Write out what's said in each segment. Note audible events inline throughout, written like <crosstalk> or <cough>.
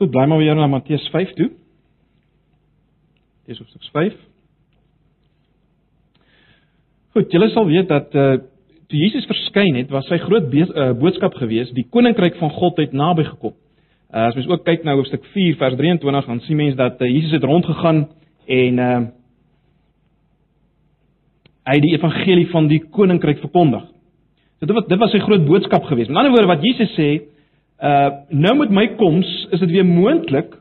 Goed, bly maar weer na Matteus 5 toe. Dis hoofstuk 5. Goed, julle sal weet dat uh toe Jesus verskyn het, was sy groot uh, boodskap geweest, die koninkryk van God het naby gekom. Uh as mens ook kyk na hoofstuk 4 vers 23, dan sien mens dat uh, Jesus het rondgegaan en uh hy die evangelie van die koninkryk verkondig. Dit was dit was sy groot boodskap geweest. Met ander woorde wat Jesus sê, uh nou met my koms is dit weer moontlik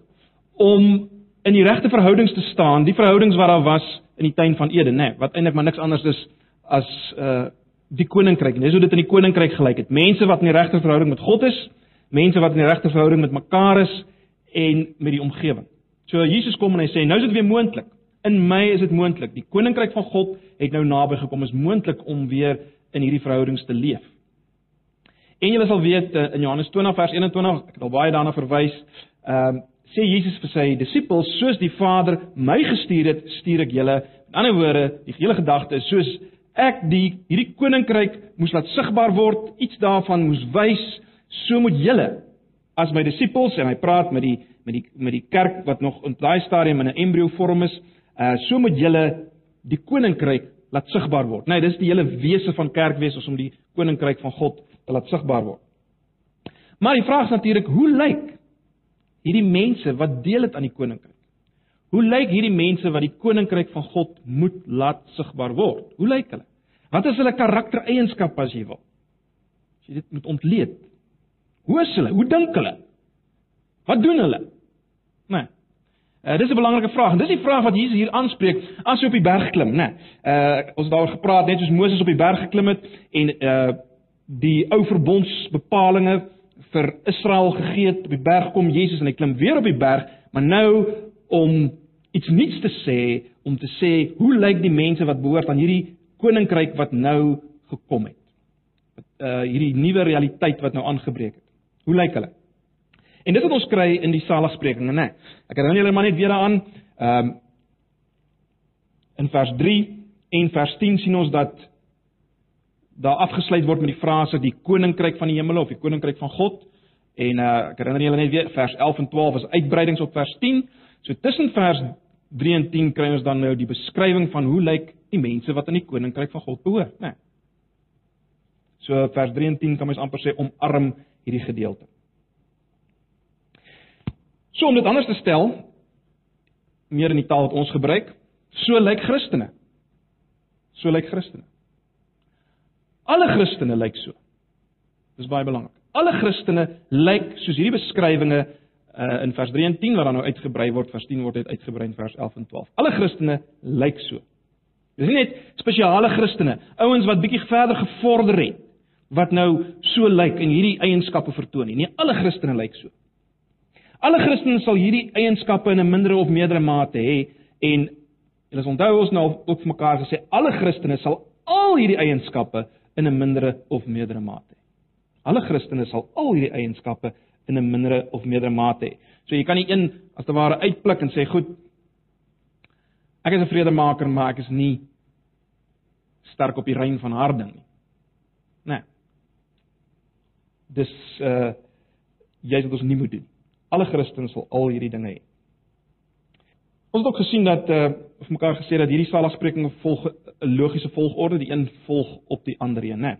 om in die regte verhoudings te staan, die verhoudings wat daar was in die tuin van Eden, nê, nee, wat eintlik maar niks anders is as uh die koninkryk. Dis hoe dit in die koninkryk gelyk het. Mense wat in die regte verhouding met God is, mense wat in die regte verhouding met mekaar is en met die omgewing. So Jesus kom en hy sê, nou is dit weer moontlik. In my is dit moontlik. Die koninkryk van God het nou naby gekom. Is moontlik om weer in hierdie verhoudings te leef. En julle sal weet eh, in Johannes 20 vers 21, ek het al baie daarna verwys, ehm uh, sê Jesus vir sy disippels, soos die Vader my gestuur het, stuur ek julle. In ander woorde, die hele gedagte is soos ek die hierdie koninkryk moes laat sigbaar word, iets daarvan moes wys, so moet julle as my disippels en hy praat met die met die met die kerk wat nog in daai stadium in 'n embrio vorm is, uh so moet julle die koninkryk laat sigbaar word. Nee, dis die hele wese van kerk wees om die koninkryk van God te laat sigbaar word. Maar die vraag is natuurlik, hoe lyk hierdie mense wat deel het aan die koninkryk? Hoe lyk hierdie mense wat die koninkryk van God moet laat sigbaar word? Hoe lyk hulle? Wat is hulle karaktereienskappe as jy wil? As jy dit moet ontleed. Hoe is hulle? Hoe dink hulle? Wat doen hulle? Nee. Uh, dis 'n belangrike vraag en dis die vraag wat Jesus hier aanspreek as hy op die berg klim, né? Nee. Uh ons het daaroor gepraat net soos Moses op die berg geklim het en uh die ou verbondsbepalinge vir Israel gegee het op die berg kom Jesus en hy klim weer op die berg, maar nou om iets nuuts te sê, om te sê hoe lyk die mense wat behoort aan hierdie koninkryk wat nou gekom het. Uh hierdie nuwe realiteit wat nou aangebreek het. Hoe lyk hulle? En dit wat ons kry in die saligsprekinge, né? Ek herinner julle maar net weer daaraan. Ehm um, in vers 3 en vers 10 sien ons dat daar afgesluit word met die frase die koninkryk van die hemel of die koninkryk van God. En uh, ek herinner julle net weer vers 11 en 12 is uitbreidings op vers 10. So tussen vers 3 en 10 kry ons dan nou die beskrywing van hoe lyk die mense wat aan die koninkryk van God behoort, né? So vers 3 en 10 kan mens amper sê omarm hierdie gedeelte. So om dit anders te stel, meer in die taal wat ons gebruik, so lyk Christene. So lyk Christene. Alle Christene lyk so. Dis baie belangrik. Alle Christene lyk soos hierdie beskrywinge uh, in vers 3 en 10 wat dan nou uitgebrei word, vers 10 word dit uitgebrei in vers 11 en 12. Alle Christene lyk so. Dis nie net spesiale Christene, ouens wat bietjie verder gevorder het wat nou so lyk en hierdie eienskappe vertoon nie. Nee, alle Christene lyk so. Alle Christene sal hierdie eienskappe in 'n mindere of meerdere mate hê en julle onthou ons nou ook mekaar gesê alle Christene sal al hierdie eienskappe in 'n mindere of meerdere mate. Alle Christene sal al hierdie eienskappe in 'n mindere of meerdere mate hê. So jy kan nie een as te ware uitpluk en sê goed ek is 'n vredemaker maar ek is nie sterk op die rein van harding nie. Nee. Dis uh jy wat ons nie moet doen. Alle Christene sal al hierdie dinge hê. Ons het ook gesien dat uh of mekaar gesê dat hierdie saligsprekinge volg 'n logiese volgorde, die een volg op die ander een, né?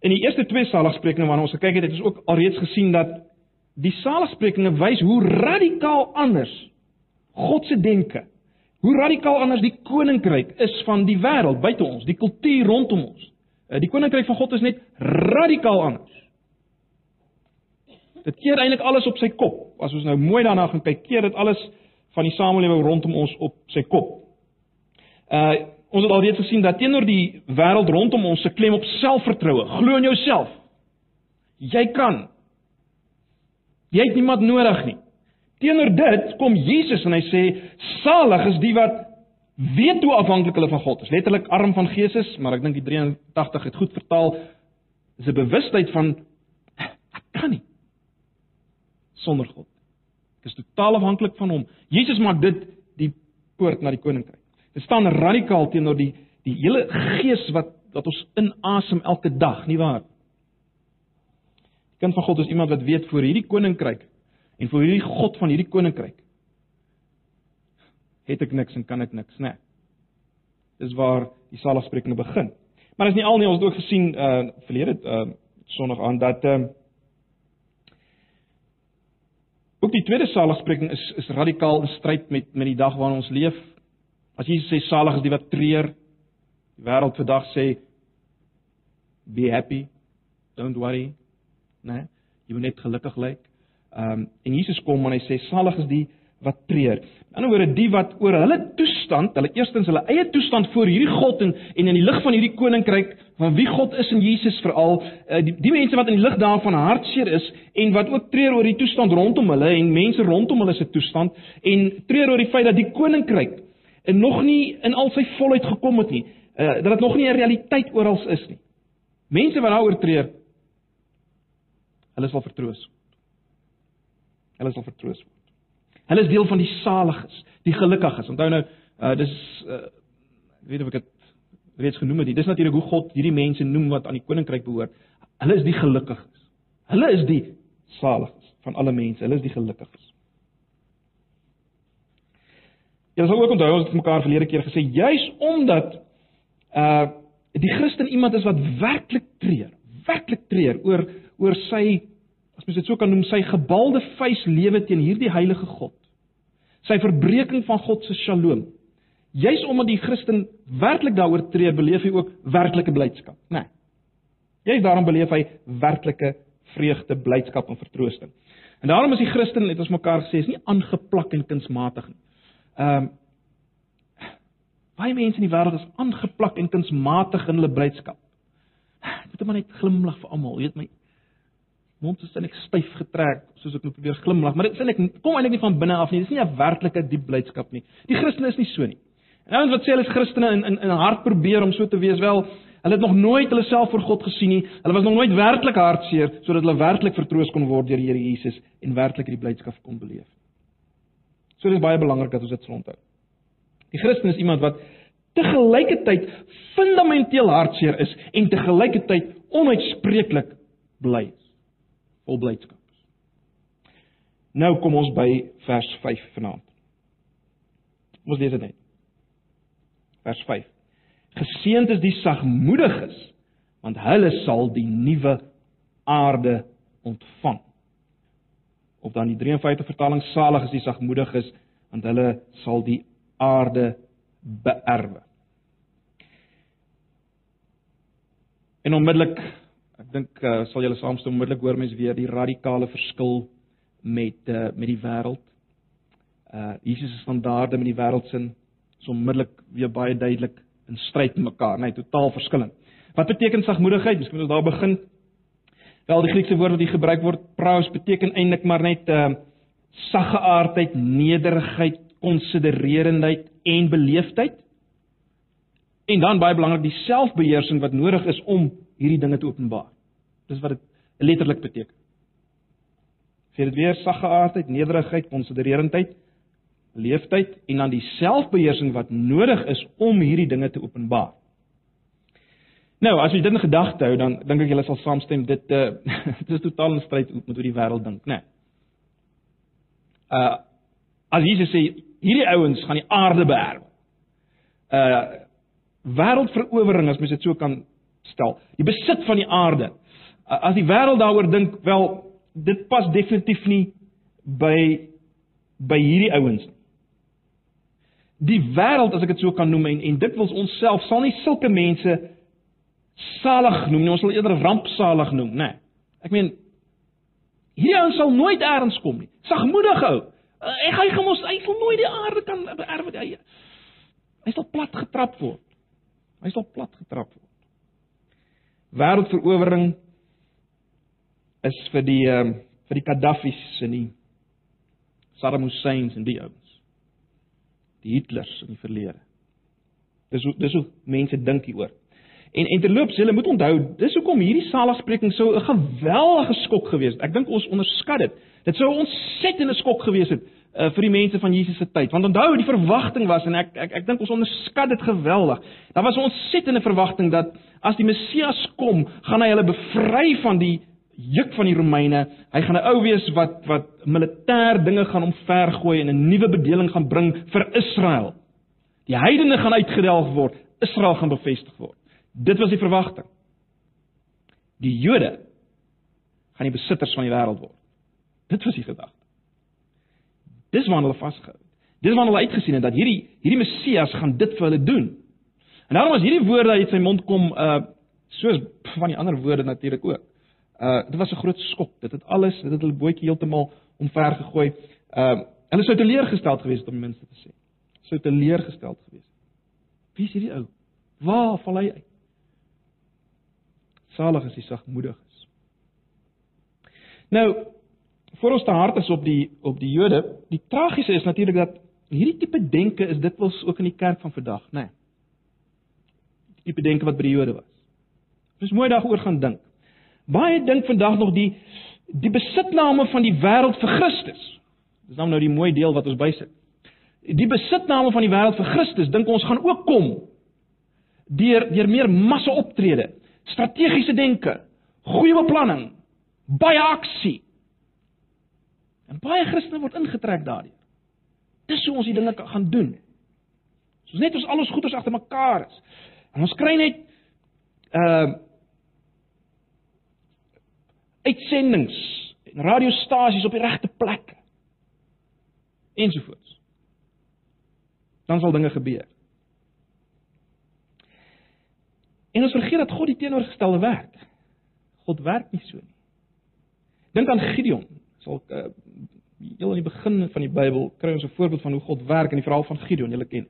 In die eerste twee saligsprekinge waarna ons gekyk het, het ons ook alreeds gesien dat die saligsprekinge wys hoe radikaal anders God se denke, hoe radikaal anders die koninkryk is van die wêreld buite ons, die kultuur rondom ons. Eh, die koninkryk van God is net radikaal anders. Dit keer eintlik alles op sy kop. As ons nou mooi daarna gaan kyk, keer dit alles van die samelewing rondom ons op sy kop. Uh ons het alreeds gesien dat teenoor die wêreld rondom ons se klem op selfvertroue, glo in jouself. Jy kan. Jy het niemand nodig nie. Teenoor dit kom Jesus en hy sê salig is die wat weet hoe afhanklik hulle van God is. Letterlik arm van gees is, maar ek dink die 83 het goed vertaal. Dis 'n bewustheid van ek kan nie sonder God. Ek is totaal afhanklik van hom. Jesus maak dit die poort na die koninkryk. Dit staan radikaal teenoor die die hele gees wat wat ons inasem elke dag, nie waar? Die kind van God is iemand wat weet voor hierdie koninkryk En vir hierdie God van hierdie koninkryk het ek niks en kan ek niks, né? Nee. Dis waar die saligsprekinge begin. Maar dis nie al nie, ons het ook gesien uh verlede uh Sondag aan dat ehm uh, ook die tweede saligspreking is is radikaal in stryd met met die dag waarin ons leef. As Jesus sê salig is die wat treur, die wêreld vandag sê be happy, don't worry, né? Nee, jy moet net gelukkig lyk. Ehm um, en Jesus kom en hy sê salig is die wat treur. In ander woorde, die wat oor hulle toestand, hulle eerstens hulle eie toestand voor hierdie God en en in die lig van hierdie koninkryk van wie God is in Jesus veral, uh, die, die mense wat in die lig daarvan hartseer is en wat ook treur oor die toestand rondom hulle en mense rondom hulle se toestand en treur oor die feit dat die koninkryk en nog nie in al sy volheid gekom het nie, uh, dat dit nog nie 'n realiteit oral is nie. Mense wat daaroor treur, hulle sal vertroos. Hulle sal vertroos word. Hulle is deel van die saliges, die gelukkiges. Onthou nou, uh, dis uh, ek weet of ek dit reeds genoem het. Dis natuurlik hoe God hierdie mense noem wat aan die koninkryk behoort. Hulle is die gelukkiges. Hulle is die saliges van alle mense. Hulle is die gelukkiges. Jy sal ook onthou ons het mekaar verlede keer gesê juis omdat uh die Christen iemand is wat werklik treur, werklik treur oor oor sy as mens dit so kan noem, sy gebalde vuis lewe teen hierdie heilige God. Sy verbreeking van God se shalom. Juis omdat die Christen werklik daaroor tree, beleef hy ook werklike blydskap, né? Nee. Juis daarom beleef hy werklike vreugde, blydskap en vertroosting. En daarom is die Christen, het ons mekaar gesê, is nie aangeplak en kunsmatig nie. Ehm um, baie mense in die wêreld is aangeplak en kunsmatig in hulle blydskap. Ek moet maar net glimlag vir almal, weet my mond is eintlik styf getrek soos ek nou probeer glimlag, maar dit is eintlik kom eintlik nie van binne af nie. Dis nie 'n werklike diep blydskap nie. Die Christen is nie so nie. En ouens wat sê hulle is Christene in in in hart probeer om so te wees, wel, hulle het nog nooit hulle self voor God gesien nie. Hulle was nog nooit werklik hartseer sodat hulle werklik vertroos kon word deur die Here Jesus en werklik hierdie blydskap kon beleef. So dis baie belangrik dat ons dit onthou. Die Christen is iemand wat te gelykertyd fundamenteel hartseer is en te gelykertyd onuitspreeklik bly is vol blydskap. Nou kom ons by vers 5 vanaand. Ons lees dit net. Vers 5. Geseënd is die sagmoediges, want hulle sal die nuwe aarde ontvang. Of dan die 53 vertaling salig is die sagmoediges, want hulle sal die aarde beerwe. En onmiddellik dink uh, sal julle saamstem onmiddellik hoor mense weer die radikale verskil met uh, met die wêreld. Uh Jesus se standaarde met die wêreld sin is onmiddellik weer baie duidelik in stryd met mekaar, net totaal verskillend. Wat beteken sagmoedigheid? Miskien moet ons daar begin. Wel die Griekse woord wat hier gebruik word, praus, beteken eintlik maar net uh saggeaardheid, nederigheid, konsidererendheid en beleefdheid. En dan baie belangrik die selfbeheersing wat nodig is om hierdie dinge te openbaar. Dis wat dit letterlik beteken. Sê dit weer saggeaardheid, nederigheid, konsidererendheid, leeftyd en dan die selfbeheersing wat nodig is om hierdie dinge te openbaar. Nou, as jy dit in gedagte hou, dan dink ek julle sal saamstem dit uh <laughs> dit is totaal in stryd met hoe die wêreld dink, né? Nee. Uh as Jesus sê hierdie ouens gaan die aarde beerwe. Uh wêreldverowering as mens dit so kan stel. Die besit van die aarde. As die wêreld daaroor dink, wel, dit pas definitief nie by by hierdie ouens nie. Die wêreld, as ek dit so kan noem en, en dit wil ons self sal nie sulke mense salig noem nie, ons sal eerder rampsalig noem, né? Nee. Ek meen hierdie ouens sal nooit eers kom nie. Sagmoedig ou. Hy hy gaan mos hy sal nooit die aarde kan beerwe. Hy, hy sal plat getrap word. Hy sal plat getrap word wêreldverowering is vir die um, vir die Gaddafis en die Saddam Husseins en die ouens. Die Hitlers in die verlede. Dis hoe dis hoe mense dink hieroor. En en terloops, julle moet onthou, dis hoekom hierdie saligspreking so 'n geweldige skok gewees het. Ek dink ons onderskat dit. Dit sou 'n ontsettende skok gewees het uh, vir die mense van Jesus se tyd. Want onthou, die verwagting was en ek ek ek dink ons onderskat dit geweldig. Daar was 'n ontsettende verwagting dat as die Messias kom, gaan hy hulle bevry van die juk van die Romeine. Hy gaan 'n ou wees wat wat militêr dinge gaan omvergooi en 'n nuwe bedeling gaan bring vir Israel. Die heidene gaan uitgedelg word, Israel gaan bevestig word. Dit was die verwagting. Die Jode gaan die besitters van die wêreld word. Dit was die gedagte. Dis waarna hulle vasgehou het. Dis waarna hulle uitgesien het dat hierdie hierdie Messias gaan dit vir hulle doen. En daarom as hierdie woorde uit sy mond kom, uh soos van die ander woorde natuurlik ook. Uh dit was 'n groot skok. Dit het alles, dit het hulle bootjie heeltemal omver gegooi. Uh hulle sou teleurgesteld gewees het om minste te sê. Sou teleurgesteld gewees. Wie is hierdie ou? Waar val hy uit? Salig is die sagmoediges. Nou, voor ons te hard is op die op die Jode, die tragiese is natuurlik dat hierdie tipe denke is dikwels ook in die kerk van vandag, né? Nee. Die tipe denke wat by die Jode was. Dis mooi daaroor gaan dink. Baie dink vandag nog die die besitname van die wêreld vir Christus. Dis nou nou die mooi deel wat ons bysit. Die besitname van die wêreld vir Christus dink ons gaan ook kom deur deur meer massa optrede, strategiese denke, goeie beplanning, baie aksie. En baie Christene word ingetrek daardeur. Dis hoe ons die dinge gaan doen. Soos net ons alles goeders agter mekaar is. En ons kry net uh uitsendings en radiostasies op die regte plekke. Ensovoorts. Dan sal dinge gebeur. En ons vergeet dat God die teenoorgestelde werk. God werk nie so nie. Dink aan Gideon. Sal uh, heel in die begin van die Bybel kry ons 'n voorbeeld van hoe God werk in die verhaal van Gideon, julle ken.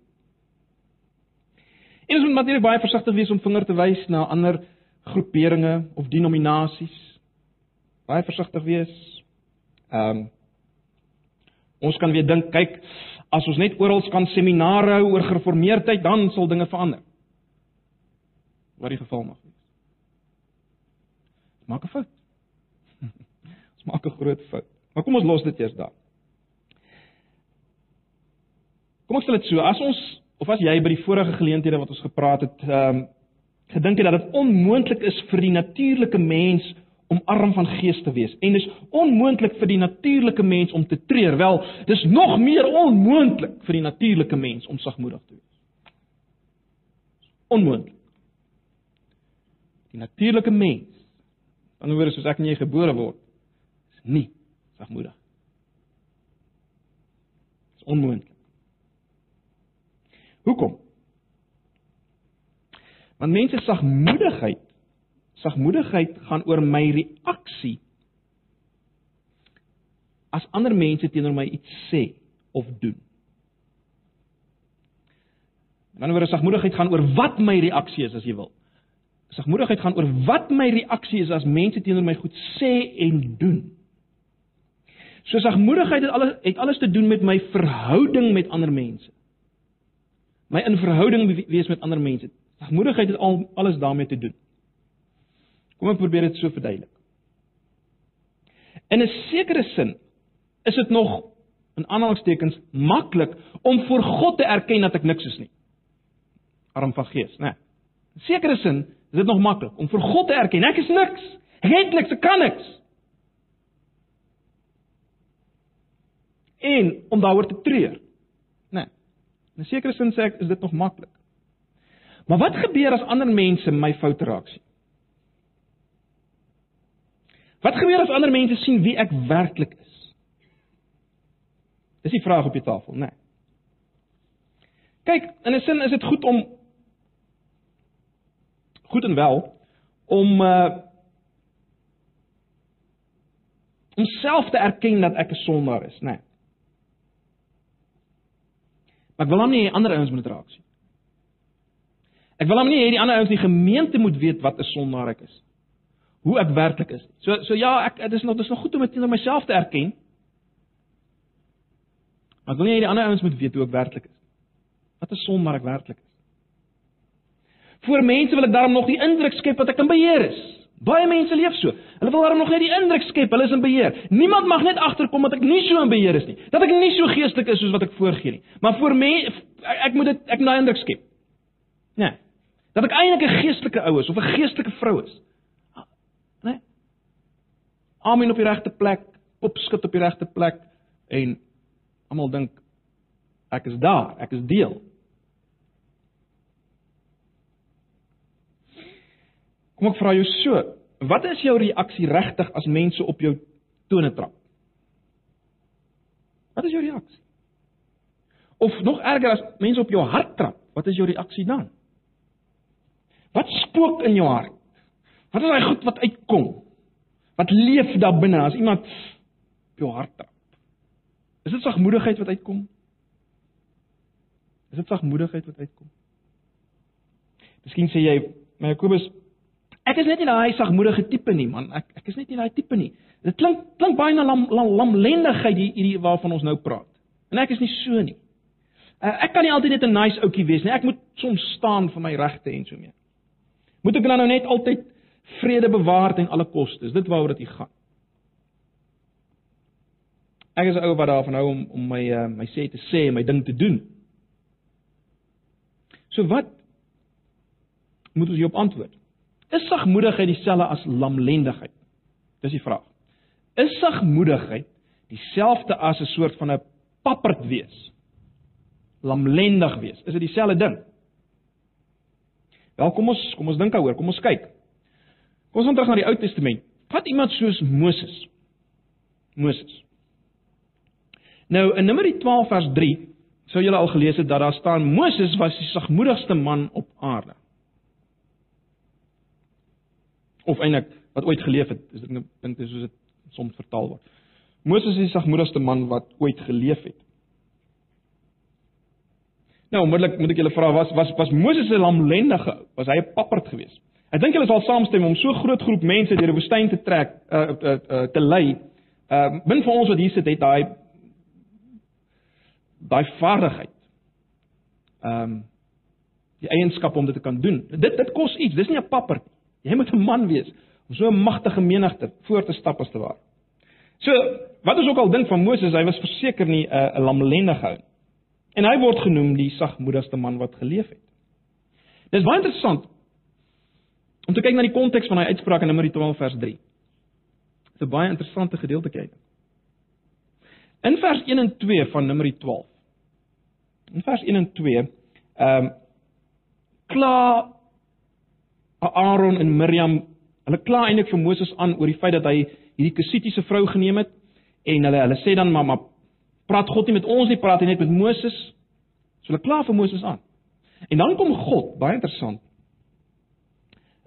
En ons moet baie versigtig wees om vinger te wys na ander groeperinge of denominasies. Baie versigtig wees. Ehm um, ons kan weer dink, kyk, as ons net oral kan seminare hou oor gereformeerdheid, dan sal dinge verander wat die geval mag wees. Maak 'n fout. <laughs> Ons maak 'n groot fout. Maar kom ons los dit eers daar. Kom ek stel dit so, as ons of as jy by die vorige geleenthede wat ons gepraat het, ehm um, gedink het dat dit onmoontlik is vir die natuurlike mens om arm van gees te wees en dis onmoontlik vir die natuurlike mens om te treur. Wel, dis nog meer onmoontlik vir die natuurlike mens om sagmoedig te wees. Onmoontlik die natuurlike mens, aan hoor soos ek en jy gebore word, is nie sagmoedig. Dit is onmoontlik. Hoekom? Want mense sagmoedigheid, sagmoedigheid gaan oor my reaksie as ander mense teenoor my iets sê of doen. In ander woord, sagmoedigheid gaan oor wat my reaksie is as jy wil. Sagmoedigheid gaan oor wat my reaksie is as mense teenoor my goed sê en doen. So sagmoedigheid het alles het alles te doen met my verhouding met ander mense. My in verhouding wees met ander mense. Sagmoedigheid het al alles daarmee te doen. Kom ek probeer dit so verduidelik. In 'n sekere sin is dit nog in aanhalingstekens maklik om voor God te erken dat ek niks is nie. Arm van gees, né? Nee. In sekere sin Is dit nog maklik om vir God te erken ek is niks? Ek het niks, ek kan niks. En om daaroor te treur. Nee. In 'n sekere sin sê ek is dit nog maklik. Maar wat gebeur as ander mense my foute raak sien? Wat gebeur as ander mense sien wie ek werklik is? Dis die vraag op die tafel, né? Nee. Kyk, in 'n sin is dit goed om goed en wel om uh om self te erken dat ek 'n sondaar is, né? Nee. Maar ek wil hom nie ander ouens moet raak sien. Ek wil hom nie hê die ander ouens in die gemeente moet weet wat 'n sondaar ek is. Hoe ek werklik is. So so ja, ek dit is nog dis nog goed om dit teenoor myself te erken. Maar ek wil nie hê die ander ouens moet weet hoe ek werklik is. Wat 'n sondaar ek werklik is. Voor mense wil ek daarom nog die indruk skep dat ek in beheer is. Baie mense leef so. Hulle wil daarom nog net die indruk skep hulle is in beheer. Niemand mag net agterkom dat ek nie so in beheer is nie. Dat ek nie so geestelik is soos wat ek voorgee nie. Maar voor mense ek moet dit ek moet daai indruk skep. Nee. Dat ek eintlik 'n geestelike ou is of 'n geestelike vrou is. Amen op die regte plek, opskit op die regte plek en almal dink ek is daar, ek is deel. Kom ek vra jou so, wat is jou reaksie regtig as mense op jou tone trap? Wat is jou reaksie? Of nog erger as mense op jou hart trap, wat is jou reaksie dan? Wat spook in jou hart? Wat is daai goed wat uitkom? Wat leef daar binne as iemand jou hart trap? Is dit sagmoedigheid wat uitkom? Is dit sagmoedigheid wat uitkom? Miskien sê jy, "Maar Jakobus, ek is net nie daai sagmoedige tipe nie, man. Ek ek is net nie daai tipe nie." Dit klink klink baie na lam, lam, lamlendigheid hierdie waarvan ons nou praat. En ek is nie so nie. Uh, ek kan nie altyd net 'n nice ouetjie wees nie. Ek moet soms staan vir my regte en so mee. Moet ek dan nou net altyd vrede bewaar ten alle koste? Is dit waaroor dit gaan? Ek is 'n ou wat daarvan hou om om my uh, my sê te sê en my ding te doen. So wat moet ons hierop antwoord? Is sagmoedigheid dieselfde as lamlendigheid? Dis die vraag. Is sagmoedigheid dieselfde as 'n soort van 'n papperd wees? Lamlendig wees. Is dit dieselfde ding? Wel, kom ons kom ons dink daaroor. Kom ons kyk. Kom ons gaan terug na die Ou Testament. Vat iemand soos Moses. Moses. Nou in Numeri 12 vers 3 sou julle al gelees het dat daar staan Moses was die sagmoedigste man op aarde. Of eintlik wat ooit geleef het, is dit dink dit soos dit soms vertaal word. Moses is die sagmoedigste man wat ooit geleef het. Nou, onmiddellik moet ek julle vra, was was was Moses 'n lamlendige? Was hy 'n papperd geweest? Ek dink julle sal saamstem om so groot groep mense deur die woestyn te trek, uh, uh, uh te lei. Uh min van ons wat hier sit het daai daai vaardigheid. Ehm um, die eienskap om dit te kan doen. Dit dit kos iets. Dis nie 'n papperd nie. Jy moet 'n man wees om so 'n magtige menigte voor te stap as te waar. So, wat ons ook al dink van Moses, hy was verseker nie 'n uh, lamlendige ou nie. En hy word genoem die sagmoedigste man wat geleef het. Dis baie interessant om te kyk na die konteks van hy uitspraak in Numeri 12 vers 3. Dis 'n baie interessante gedeelte kyk. In vers 1 en 2 van Numeri 12. In vers 1 en 2, ehm um, kla Aaron en Miriam, hulle kla eintlik vir Moses aan oor die feit dat hy hierdie Kusitiese vrou geneem het en hulle hulle sê dan maar maar praat God nie met ons nie, praat hy net met Moses. So hulle kla vir Moses aan. En dan kom God, baie interessant.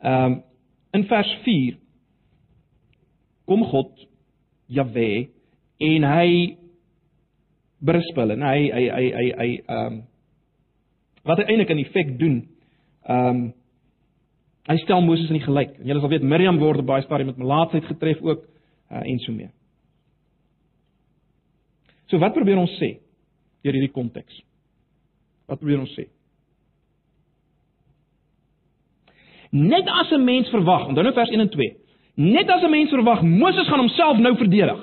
Ehm um, in vers 4 kom God Jahwe en hy berispel en hy hy hy hy hy ehm um, wat hy eintlik in effek doen. Ehm um, Hy stel Moses in die gelyk. En julle sal weet Miriam word baie stadium met melaatsheid getref ook uh, en so mee. So wat probeer ons sê deur hierdie konteks? Wat probeer ons sê? Net as 'n mens verwag, onthou nou vers 1 en 2. Net as 'n mens verwag Moses gaan homself nou verdedig.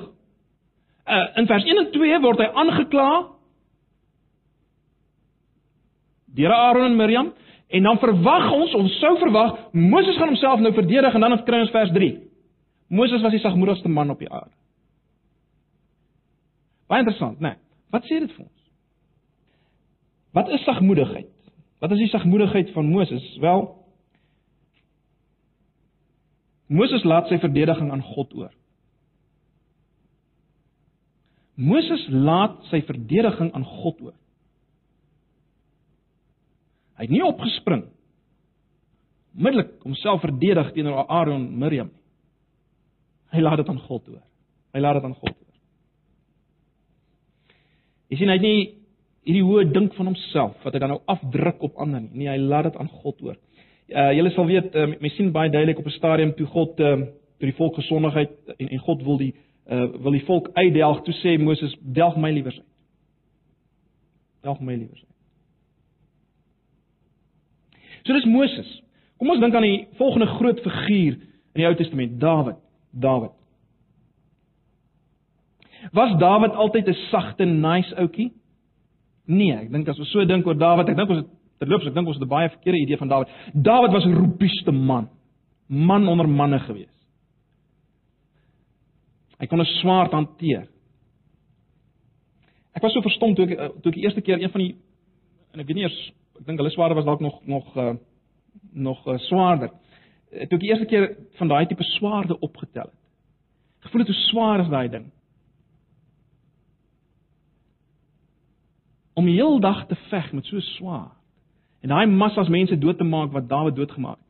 Uh in vers 1 en 2 word hy aangekla deur Aaron en Miriam En dan verwag ons, ons sou verwag Moses gaan homself nou verdedig en dan kry ons vers 3. Moses was die sagmoedigste man op die aarde. Baie interessant, né? Nee, wat sê dit vir ons? Wat is sagmoedigheid? Wat is die sagmoedigheid van Moses? Wel Moses laat sy verdediging aan God oor. Moses laat sy verdediging aan God oor. Hy het nie opgespring middelik homself verdedig teenoor Aaron en Miriam nie. Hy laat dit aan God oor. Hy laat dit aan God oor. Jy sien hy het nie hierdie hoë dink van homself wat hy dan nou afdruk op ander nie. Nee, hy laat dit aan God oor. Uh julle sal weet, uh, mens sien baie duidelik op 'n stadium toe God uh, toe die volk gesondigheid en en God wil die uh wil die volk uitdelg toe sê Moses delg my liewer uit. Delg my liewer uit. So dis Moses. Kom ons dink aan die volgende groot figuur in die Ou Testament, Dawid. Dawid. Was Dawid altyd 'n sagte, nice ouetjie? Nee, ek dink as ons so dink oor Dawid, ek dink ons het terloops, ek dink ons het 'n baie verkeerde idee van Dawid. Dawid was 'n roepieste man. Man onder manne gewees. Hy kon 'n swaard hanteer. Ek was so verstom toe ek eh, toe ek die eerste keer een van die en ek weet nie eers ek dink hulle swaarde was dalk nog nog uh, nog uh, swaarder. Toe ek die eerste keer van daai tipe swaarde opgetel het. Gevoel het hoe swaar is daai ding. Om die hele dag te veg met so swaar en daai massas mense dood te maak wat Dawid doodgemaak het.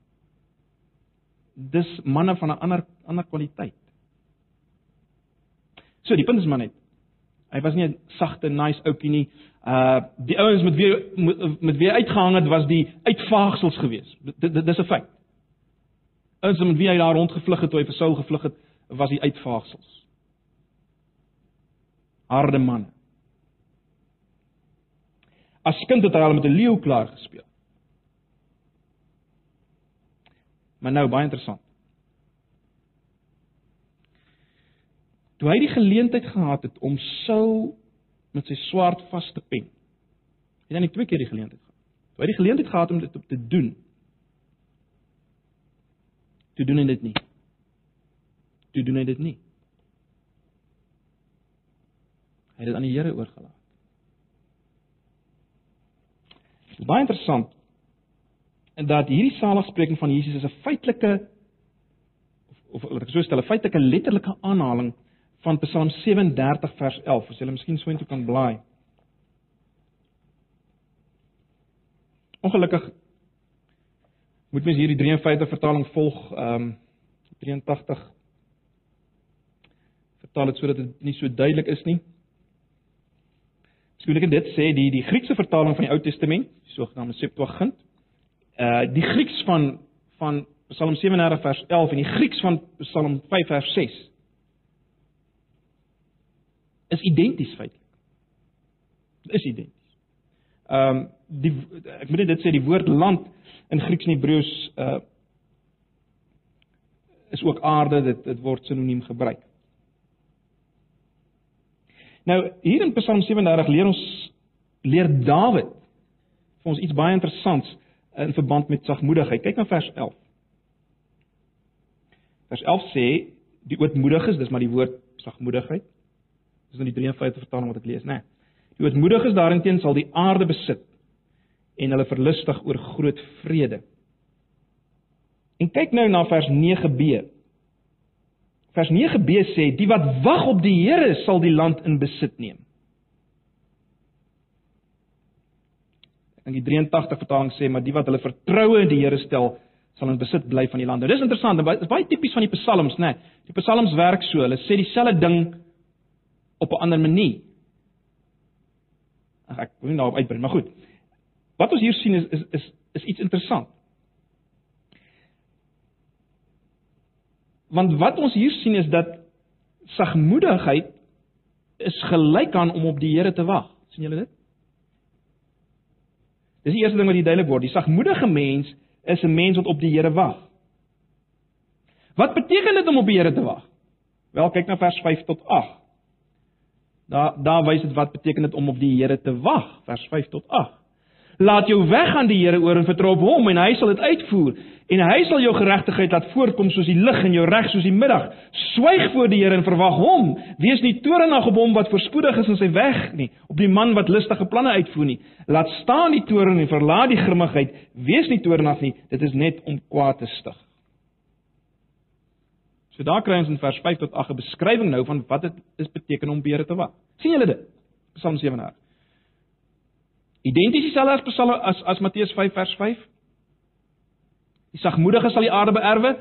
Dis manne van 'n ander ander kwaliteit. So die punt is maar net hy was nie 'n sagte nice ouetjie nie. Uh die ouens met wie met wie uitgehang het was die uitvaagsels geweest. Dit dis 'n feit. Ouens met wie hy daar rondgevlug het toe hy vir Saul gevlug het, was die uitvaagsels. Harde manne. As kind het hy al met 'n leeu klaar gespeel. Maar nou baie interessant. Toe hy die geleentheid gehad het om Saul met sy swaard vas te pen. Het hy net twee keer die geleentheid gehad. Toe hy die geleentheid gehad om dit te doen. Toe doen hy dit nie. Toe doen hy dit nie. Hy het dit aan die Here oorgelaat. Baie interessant. Dat hierdie saligspreking van Jesus is 'n feitelike of of laat ek so stel, 'n feitelike letterlike aanhaling van Psalm 37 vers 11. As jy hulle miskien so intoe kan blaai. Ongelukkig moet mens hierdie 53 vertaling volg, ehm um, 83 vertaal dit sodat dit nie so duidelik is nie. Skielik dit sê die die Griekse vertaling van die Ou Testament, die sogenaamde Septuagint, uh die Grieks van van Psalm 37 vers 11 en die Grieks van Psalm 5 vers 6 is identies feitelik. Dit is identies. Ehm um, die ek moet dit sê die woord land in Grieks en Hebreëus uh is ook aarde, dit dit word sinoniem gebruik. Nou hier in Psalm 37 leer ons leer Dawid vir ons iets baie interessants in verband met sagmoedigheid. Kyk na vers 11. Vers 11 sê die ootmoediges, dis maar die woord sagmoedigheid. Dis in die 53 vertaling wat ek lees, né? Nee. Die ootmoediges daarenteen sal die aarde besit en hulle verlustig oor groot vrede. En kyk nou na vers 9b. Vers 9b sê die wat wag op die Here sal die land in besit neem. En die 83 vertaling sê maar die wat hulle vertroue in die Here stel sal in besit bly van die land. Nou dis interessant, dit is baie tipies van die psalms, né? Nee. Die psalms werk so, hulle sê dieselfde ding op 'n ander manier. Ag ek wil nie daarop uitbrei, maar goed. Wat ons hier sien is is is, is iets interessant. Want wat ons hier sien is dat sagmoedigheid is gelyk aan om op die Here te wag. sien julle dit? Dis die eerste ding wat hier duidelik word. Die sagmoedige mens is 'n mens wat op die Here wag. Wat beteken dit om op die Here te wag? Wel, kyk na vers 5 tot 8. Daar daar wys dit wat beteken dit om op die Here te wag, vers 5 tot 8. Laat jou weg aan die Here oor en vertrou op hom en hy sal dit uitvoer en hy sal jou geregtigheid laat voorkom soos die lig en jou reg soos die middag. Swyg voor die Here en verwag hom. Wees nie toornig op hom wat voorspoedig is in sy weg nie, op die man wat listige planne uitvoer nie. Laat staan die toorn en verlaat die grimmigheid. Wees nie toornig nie, dit is net om kwaad te stig. So daar kry ons in vers 5 tot 8 'n beskrywing nou van wat dit is beteken om beere te wag. sien julle dit? Psalm 7. Identies dieselfde as Psalm as as Matteus 5 vers 5. Die sagmoedige sal die aarde beerwe,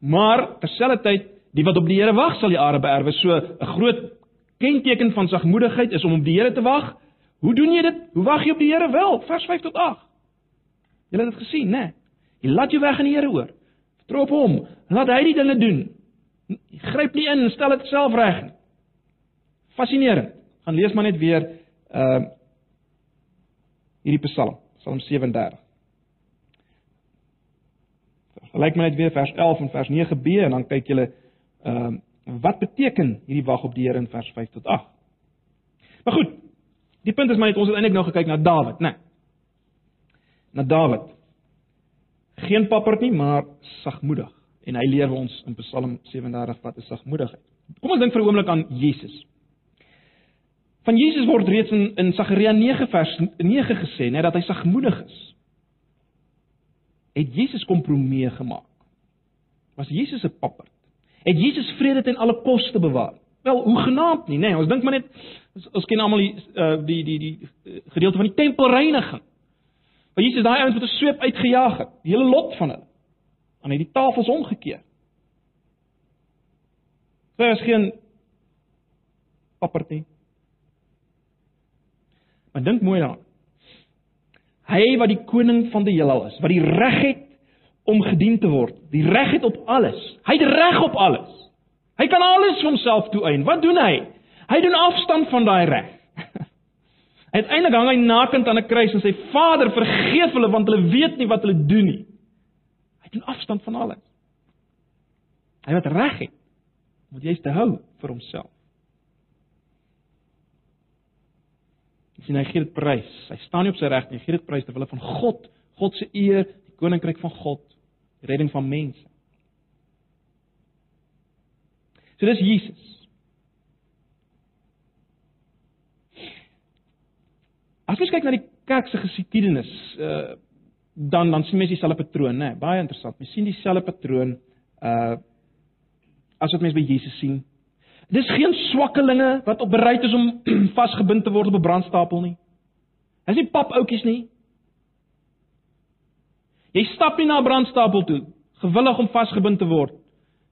maar terselfdertyd die wat op die Here wag sal die aarde beerwe. So 'n groot kenteken van sagmoedigheid is om op die Here te wag. Hoe doen jy dit? Hoe wag jy op die Here wel? Vers 5 tot 8. Julle het dit gesien, né? Nee. Jy laat jou weg aan die Here oor. Vertrou op hom. Laat hy die dinge doen. Jy gryp nie in en stel dit self reg nie. Fascinerend. Gaan lees maar net weer ehm uh, hierdie Psalm, Psalm 37. Gelyk maar net weer vers 11 en vers 9b en dan kyk julle ehm uh, wat beteken hierdie wag op die Here in vers 5 tot 8. Maar goed. Die punt is maar net ons het eintlik nou gekyk na Dawid, né? Nee. Na Dawid. Geen papperd nie, maar sagmoedig. En hy leer ons in Psalm 37 wat is sagmoedigheid. Kom ons dink vir 'n oomblik aan Jesus. Van Jesus word reeds in in Sagaria 9 vers 9 gesê, net dat hy sagmoedig is. Het Jesus kompromie gemaak? Was Jesus 'n papperd? Het Jesus vrede ten alle koste bewaar? Wel, hoe genaamd nie, nê? Nee, ons dink maar net ons, ons ken almal die, uh, die die die die gedeelte van die tempelreiniging. Waar Jesus daai ouens met 'n sweep uitgejaag het, die hele lot van hulle. Aan het die tafels omgekeer. Daar is geen papperd nie. Maar dink mooi daaraan. Hy wat die koning van die heelal is, wat die reg het om gedien te word, die reg het op alles. Hy het reg op alles. Hy kan alles vir homself toeëien. Wat doen hy? Hy doen afstand van daai reg. <laughs> Uiteindelik hang hy nakend aan 'n kruis en sê Vader, vergeef hulle want hulle weet nie wat hulle doen nie. Hy doen afstand van alles. Hy wat reg het, moet jy te hou vir homself. Sien hy gee dit prys. Hy staan nie op sy reg nie, hy gee dit prys ter wille van God, God se eer, die koninkryk van God, die redding van mense. So dis Jesus. As jy kyk na die kerk se geskiedenis, uh dan dan sien mens dieselfde patroon, né? Baie interessant. Mens sien dieselfde patroon uh as wat mens by Jesus sien. Dis geen swakkelinge wat op bereid is om <clears throat> vasgebind te word op 'n brandstapel nie. Dis nie papoutjies nie. Jy stap nie na 'n brandstapel toe gewillig om vasgebind te word.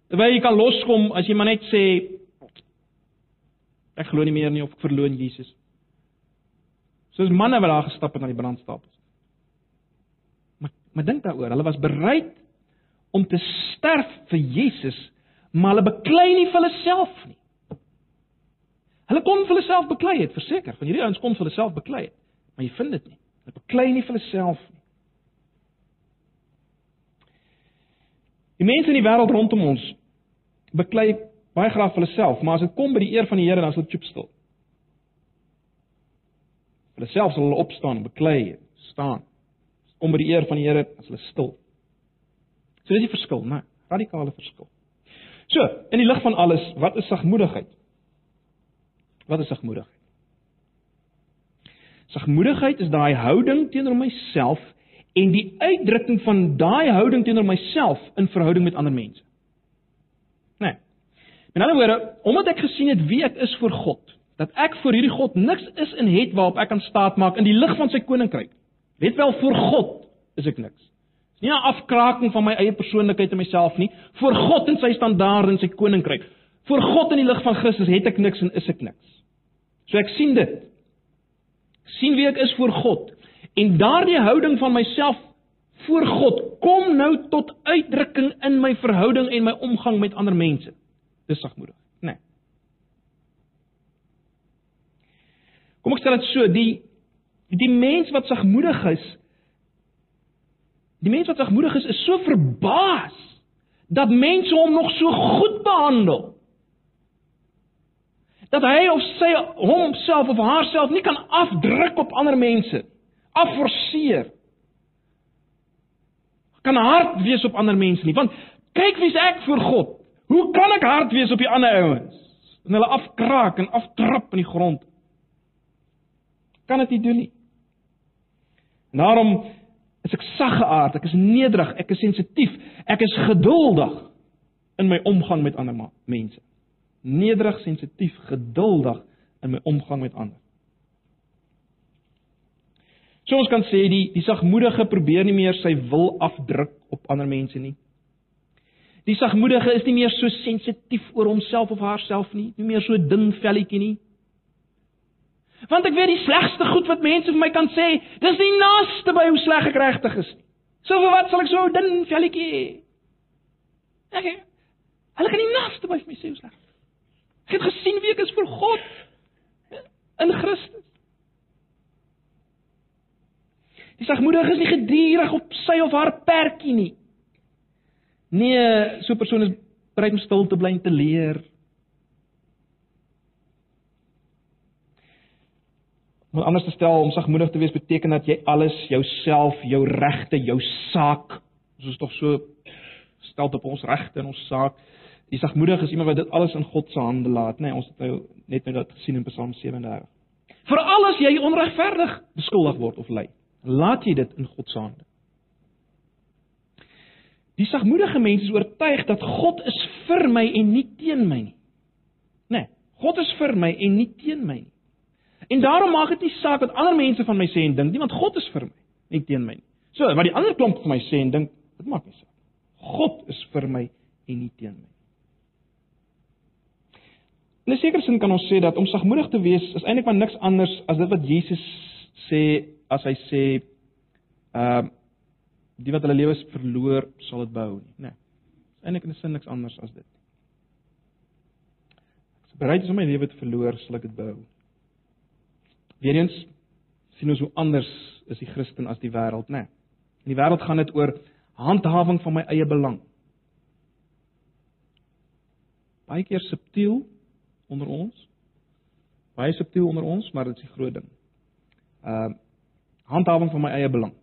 Terwyl jy kan loskom as jy maar net sê ek glo nie meer nie of ek verloon Jesus. Soos manne wat daar gestap het na die brandstapels. Maar maar dink daaroor, hulle was bereid om te sterf vir Jesus, maar hulle beklei nie vir hulle self nie. Hulle kon vir hulle self beklei het, verseker, van hierdie ouens kon vir hulle self beklei het, maar jy vind dit nie. Hulle beklei nie vir hulle self nie. Die mense in die wêreld rondom ons beklei baie graag vir hulle self, maar as dit kom by die eer van die Here, dan is hulle chop stil. Hulle self sal hulle opstaan beklei, staan. Kom by die eer van die Here, as hulle stil. So dis die verskil, né? Radikale verskil. So, in die lig van alles, wat is sagmoedigheid? Wat is sagmoedigheid? Sagmoedigheid is daai houding teenoor myself en die uitdrukking van daai houding teenoor myself in verhouding met ander mense. Nee. In ander woorde, omdat ek gesien het wie ek is vir God, dat ek vir hierdie God niks is en het waarop ek kan staat maak in die lig van sy koninkryk. Weet wel vir God is ek niks. Dis nie 'n afkraking van my eie persoonlikheid en myself nie. Vir God en sy standaarde en sy koninkryk. Vir God in die lig van Christus het ek niks en is ek niks. So ek sien dit. sien wie ek is voor God. En daardie houding van myself voor God kom nou tot uitdrukking in my verhouding en my omgang met ander mense. Dis sagmoedig, né? Nee. Kom ek stel dit so, die die mens wat sagmoedig is, die mens wat sagmoedig is, is so verbaas dat mense hom nog so goed behandel dat hy of sy homself of haarself nie kan afdruk op ander mense, afforceer. Kan hard wees op ander mense nie, want kyk wie's ek vir God. Hoe kan ek hard wees op die ander ouens? En hulle afkraak en aftrap in die grond. Kan dit nie doen nie. Daarom is ek saggeaard, ek is nederig, ek is sensitief, ek is geduldig in my omgang met ander mense nederig, sensitief, geduldig in my omgang met ander. So ons kan sê die die sagmoedige probeer nie meer sy wil afdruk op ander mense nie. Die sagmoedige is nie meer so sensitief oor homself of haarself nie, nie meer so dun velletjie nie. Want ek weet die slegste goed wat mense vir my kan sê, dis nie naaste by hoe sleg ek regtig is. So vir wat sal ek so dun velletjie? Ek Hulle kan nie naaste by my sê hoe sleg. Ek het gesien wie ek is vir God in Christus. Die sagmoedige is nie gedurig op sy of haar perkie nie. Nee, so 'n persoon is bereid om stil te bly en te leer. Om anders te stel om sagmoedig te wees beteken dat jy alles jouself, jou regte, jou saak, ons is tog so stel op ons regte en ons saak Die sagmoedige is iemand wat dit alles in God se hande laat, nê? Nee, ons het nou net nou dit gesien in Psalm 37. Veral as jy onregverdig beskuldig word of ly, laat jy dit in God se hande. Die sagmoedige mens is oortuig dat God is vir my en nie teen my nie. Né? Nee, God is vir my en nie teen my nie. En daarom maak dit nie saak wat ander mense van my sê en dink nie, want God is vir my, nie teen my nie. So, wat die ander klomp van my sê en dink, dit maak nie saak. God is vir my en nie teen my nie. In 'n sekere sin kan ons sê dat om sagmoedig te wees is eintlik maar niks anders as dit wat Jesus sê as hy sê ehm uh, die wat hulle lewens verloor, sal dit behou nie? Nee. Eintlik in 'n sin niks anders as dit. Ek is bereid om my lewe te verloor, sal ek dit behou. Weerens sien ons hoe anders is die Christen as die wêreld, né? Nee. In die wêreld gaan dit oor handhawing van my eie belang. Baie keer subtiel onder ons. Baie subtiel onder ons, maar dit is die groot ding. Ehm uh, handhawing van my eie belang.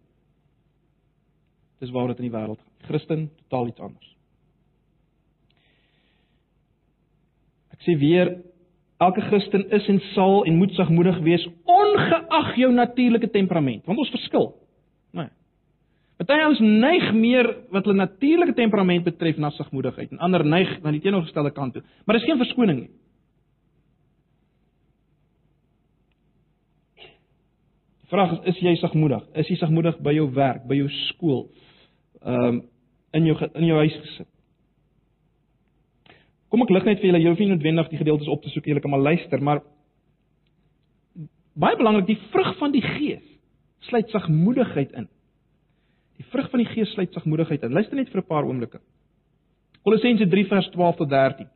Dis waar dit in die wêreld gaan. Christen totaal iets anders. Ek sê weer elke Christen is en sal en moet sagmoedig wees ongeag jou natuurlike temperament, want ons verskil. Nee. Party ons neig meer wat hulle natuurlike temperament betref na sagmoedigheid en ander neig na die teenoorgestelde kant toe. Maar dis geen verskoning nie. Vraag is is jy sagmoedig? Is jy sagmoedig by jou werk, by jou skool, ehm um, in jou in jou huis gesit. Kom ek lig net vir julle, jy hoef nie noodwendig die gedeeltes op te soek, julle kan maar luister, maar baie belangrik, die vrug van die Gees sluit sagmoedigheid in. Die vrug van die Gees sluit sagmoedigheid in. Luister net vir 'n paar oomblikke. Kolossense 3 vers 12 tot 13.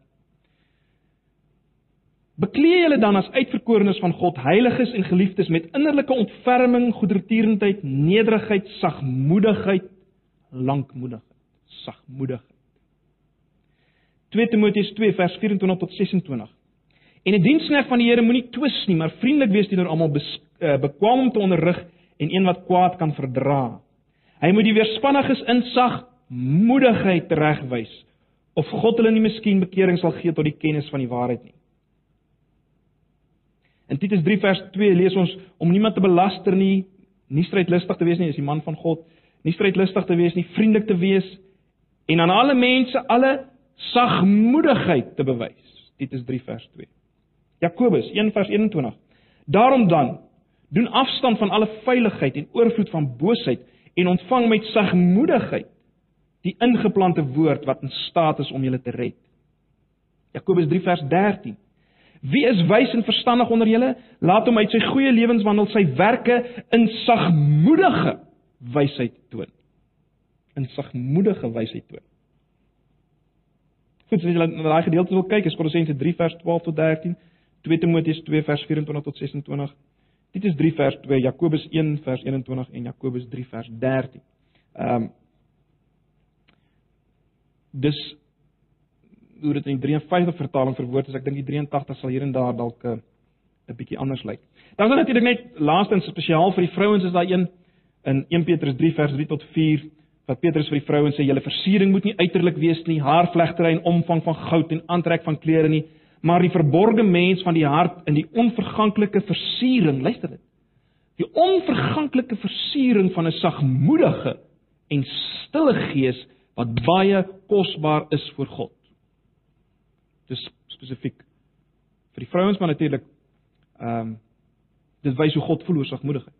Bekleë julle dan as uitverkorenes van God, heiliges en geliefdes met innerlike ontferming, goedertierendheid, nederigheid, sagmoedigheid, lankmoedigheid, sagmoedigheid. 2 Timoteus 2 vers 24 tot 26. En 'n diensknegt van die Here moenie twis nie, maar vriendelik wees teenoor almal, uh, bekwam om te onderrig en een wat kwaad kan verdra. Hy moet die weerspanniges in sagmoedigheid regwys of God hulle nie miskien bekering sal gee tot die kennis van die waarheid nie. In Titus 3 vers 2 lees ons om niemand te belaster nie, nie strydlustig te wees nie, is die man van God nie strydlustig te wees nie, vriendelik te wees en aan alle mense alle sagmoedigheid te bewys. Titus 3 vers 2. Jakobus 1 vers 21. Daarom dan doen afstand van alle veiligheid en oorvloed van boosheid en ontvang met sagmoedigheid die ingeplante woord wat in staat is om julle te red. Jakobus 3 vers 13. Wie is wys en verstandig onder julle? Laat hom uit sy goeie lewenswandel sy werke in sagmoedige wysheid toon. In sagmoedige wysheid toon. Goed, as jy na daai gedeelte wil kyk, is Kolossense 3 vers 12 tot 13, 2 Timoteus 2 vers 24 tot 26, Titus 3 vers 2, Jakobus 1 vers 21 en Jakobus 3 vers 13. Ehm um, Dis hoe dit in die 53 vertaling verwoord is, ek dink die 83 sal hier en daar dalk 'n 'n bietjie anders lyk. Dan is daar natuurlik net laastens spesiaal vir die vrouens is daar een in 1 Petrus 3 vers 3 tot 4 wat Petrus vir die vrouens sê julle versiering moet nie uiterlik wees nie, haarvlegtery en omvang van goud en aantrek van klere nie, maar die verborgde mens van die hart in die onverganklike versiering, luister dit. Die onverganklike versiering van 'n sagmoedige en stille gees wat baie kosbaar is vir God. Dis spesifiek vir die vrouens maar natuurlik ehm um, dit wys hoe God voel oor sagmoedigheid.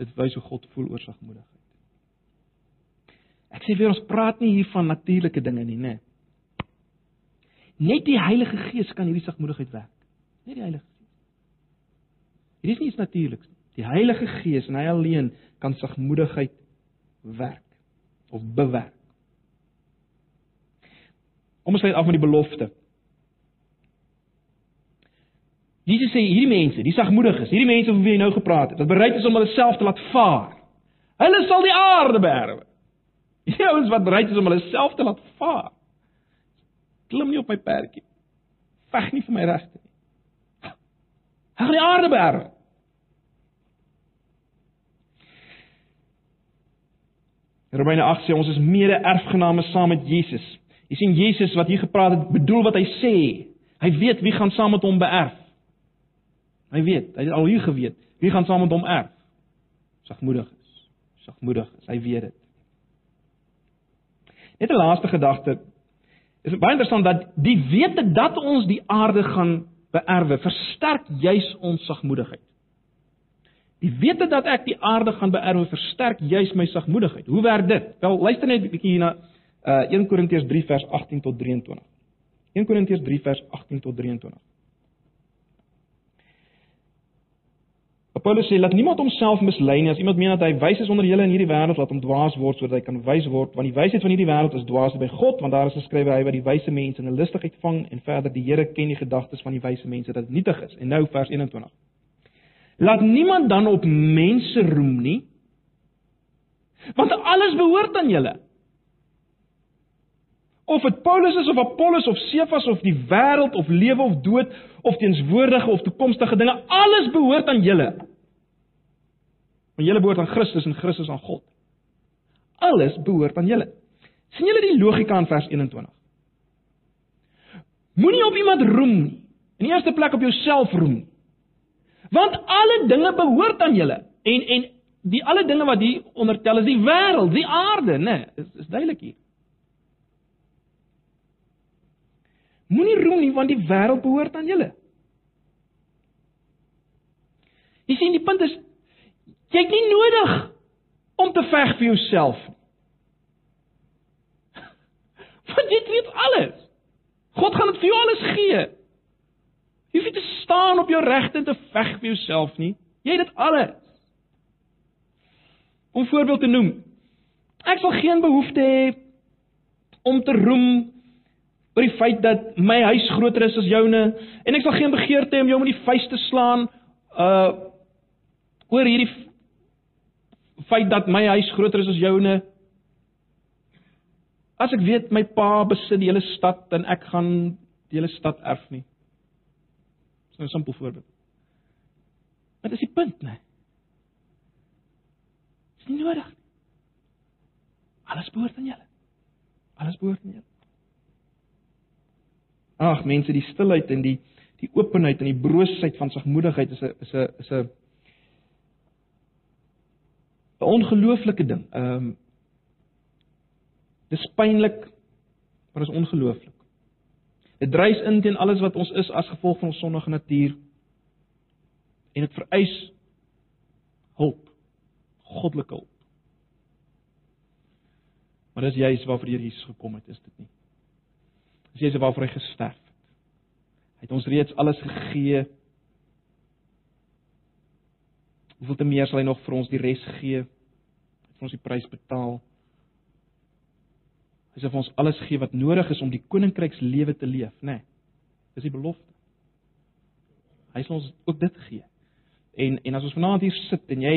Dit wys hoe God voel oor sagmoedigheid. Ek sê weer ons praat nie hier van natuurlike dinge nie, nê. Net die Heilige Gees kan hierdie sagmoedigheid werk. Net die Heilige Gees. Hier is nie iets natuurliks nie. Die Heilige Gees en hy alleen kan sagmoedigheid werk of bewerk. Om ons sluit af met die belofte. Jesus sê hierdie mense, die sagmoediges, hierdie mense van wie hy nou gepraat het, wat bereid is om hulle self te laat vaar. Hulle sal die aarde beerwe. <laughs> Die ouens wat bereid is om hulle self te laat vaar. Klim nie op my perdjie. Veg nie vir my regte nie. Hy gaan die aarde beerwe. Romeine 8 sê ons is mede-erfgename saam met Jesus. Jy sien Jesus wat hier gepraat het, bedoel wat hy sê. Hy weet wie gaan saam met hom beerf. Hy weet, hy het al hier geweet, wie gaan saam met hom erf. Sagmoedig is. Sagmoedig is. Hy weet dit. Net 'n laaste gedagte. Is baie interessant dat die wete dat ons die aarde gaan beerwe, versterk juis ons sagmoedigheid. Die wete dat ek die aarde gaan beerwe, versterk juis my sagmoedigheid. Hoe werk dit? Wel, luister net 'n bietjie hier na uh 1 Korintiërs 3 vers 18 tot 23. 1 Korintiërs 3 vers 18 tot 23. Paulus sê laat niemand homself mislei nie. As iemand meen dat hy wys is onder julle in hierdie wêreld laat hom dwaas word sodat hy kan wys word. Want die wysheid van hierdie wêreld is dwaas by God want daar is geskrywe hy wat die wyse mense in 'n lustigheid vang en verder die Here ken die gedagtes van die wyse mense dat dit nietig is. En nou vers 21 Laat niemand dan op mense roem nie want alles behoort aan julle Of dit Paulus is of Apollos of Cephas of die wêreld of lewe of dood of teenswoordige of toekomstige dinge, alles behoort aan julle. Want julle behoort aan Christus en Christus aan God. Alles behoort aan julle. sien julle die logika in vers 21? Moenie op iemand roem nie. In die eerste plek op jouself roem nie. Want alle dinge behoort aan julle. En en die alle dinge wat hier ondertel is die wêreld, die aarde, né? Nee, is is duidelik hier. Moenie roem nie want die wêreld behoort aan julle. Jy sien die punt is Jy het nie nodig om te veg vir jouself nie. <laughs> Want jy weet alles. God gaan dit vir jou alles gee. Jy hoef nie te staan op jou regte en te veg vir jouself nie. Jy het dit alles. Om voorbeeld te noem. Ek sal geen behoefte hê om te roem oor die feit dat my huis groter is as joune en ek sal geen begeerte hê om jou met die vuis te slaan uh oor hierdie feit dat my huis groter is as joune. As ek weet my pa besit die hele stad en ek gaan die hele stad erf nie. Dis nou 'n simpel voorbeeld. Wat is die punt, né? Dis nie nodig nie. Alles behoort aan julle. Alles behoort aan julle. Ag mense, die stilheid en die die openheid en die broosheid van sagmoedigheid is 'n is 'n is 'n 'n ongelooflike ding. Ehm um, dis pynlik, maar is ongelooflik. Dit dryf in teen alles wat ons is as gevolg van ons sondige natuur. En dit vereis hulp. Goddelike hulp. Maar dis juist waarvoor hier Jesus gekom het, is dit nie? Dis juist waarvoor hy gesterf het. Hy het ons reeds alles gegee Hoeveel te meer sal hy nog vir ons die res gee? Vir ons die prys betaal. Hy sê vir ons alles gee wat nodig is om die koninkrykslewe te leef, né? Nee, dis die belofte. Hy sal ons ook dit gee. En en as ons vanaand hier sit en jy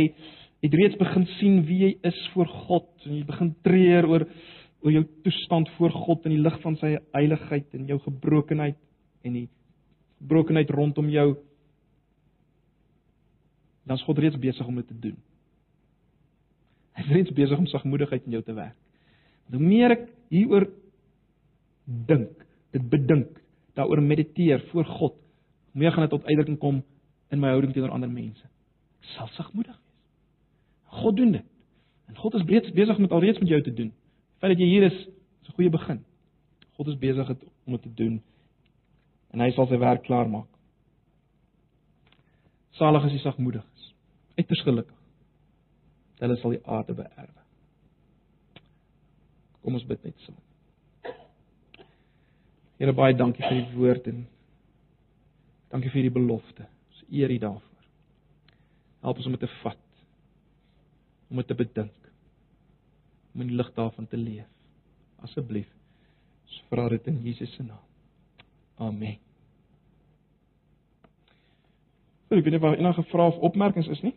het reeds begin sien wie jy is voor God en jy begin treur oor oor jou toestand voor God in die lig van sy heiligheid en jou gebrokenheid en die gebrokenheid rondom jou dan is God reeds besig om dit te doen. Hy is reeds besig om sagmoedigheid in jou te werk. Hoe meer ek hieroor dink, dit bedink, daaroor mediteer voor God, hoe meer gaan dit tot uitdrukking kom in my houding teenoor ander mense. Ek sal sagmoedig wees. God doen dit. En God is reeds besig met alreeds met jou te doen. Feit dat jy hier is, is 'n goeie begin. God is besig om dit te doen en hy sal sy werk klaar maak. Salig is die sagmoediges uiters gelukkig. Hulle sal die aarde beerwe. Kom ons bid net saam. Here baie dankie vir die woord en dankie vir die belofte. Ons eer U daarvoor. Help ons om dit te vat. Om dit te bedink. Om in die lig daarvan te leef. Asseblief. Ons vra dit in Jesus se naam. Amen. Ek weet nie of enige vrae of opmerkings is nie.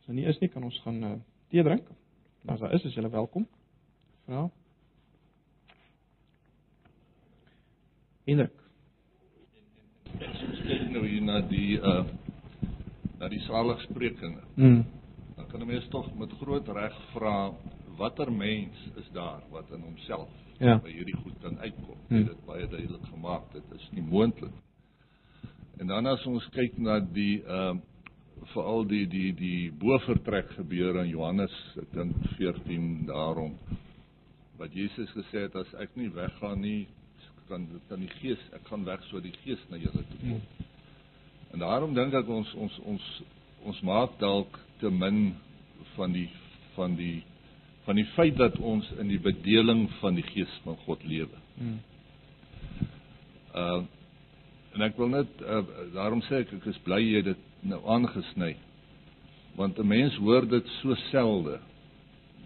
As daar nie is nie, kan ons gaan uh, tee drink. As daar is, is julle welkom. Vra. Indruk. Ons kyk nou hier na die uh na die saligsprekinge. Mm. Dan kan 'n mens tog met groot reg vra watter mens is daar wat in homself Ja. by hierdie goed kan uitkom? Hmm. Dit het baie duidelik gemaak dit is nie moontlik. En dan as ons kyk na die ehm veral die die die bovertrek gebeure in Johannes ek dink 14 daarom wat Jesus gesê het as ek nie weggaan nie kan kan die gees ek gaan weg so die gees na julle toe kom. En daarom dink ek ons ons ons ons maak dalk te min van die van die van die feit dat ons in die bedeling van die gees van God lewe. Hmm. Uh en ek wil net uh, daarom sê ek ek is bly jy dit nou aangesny. Want 'n mens hoor dit so selde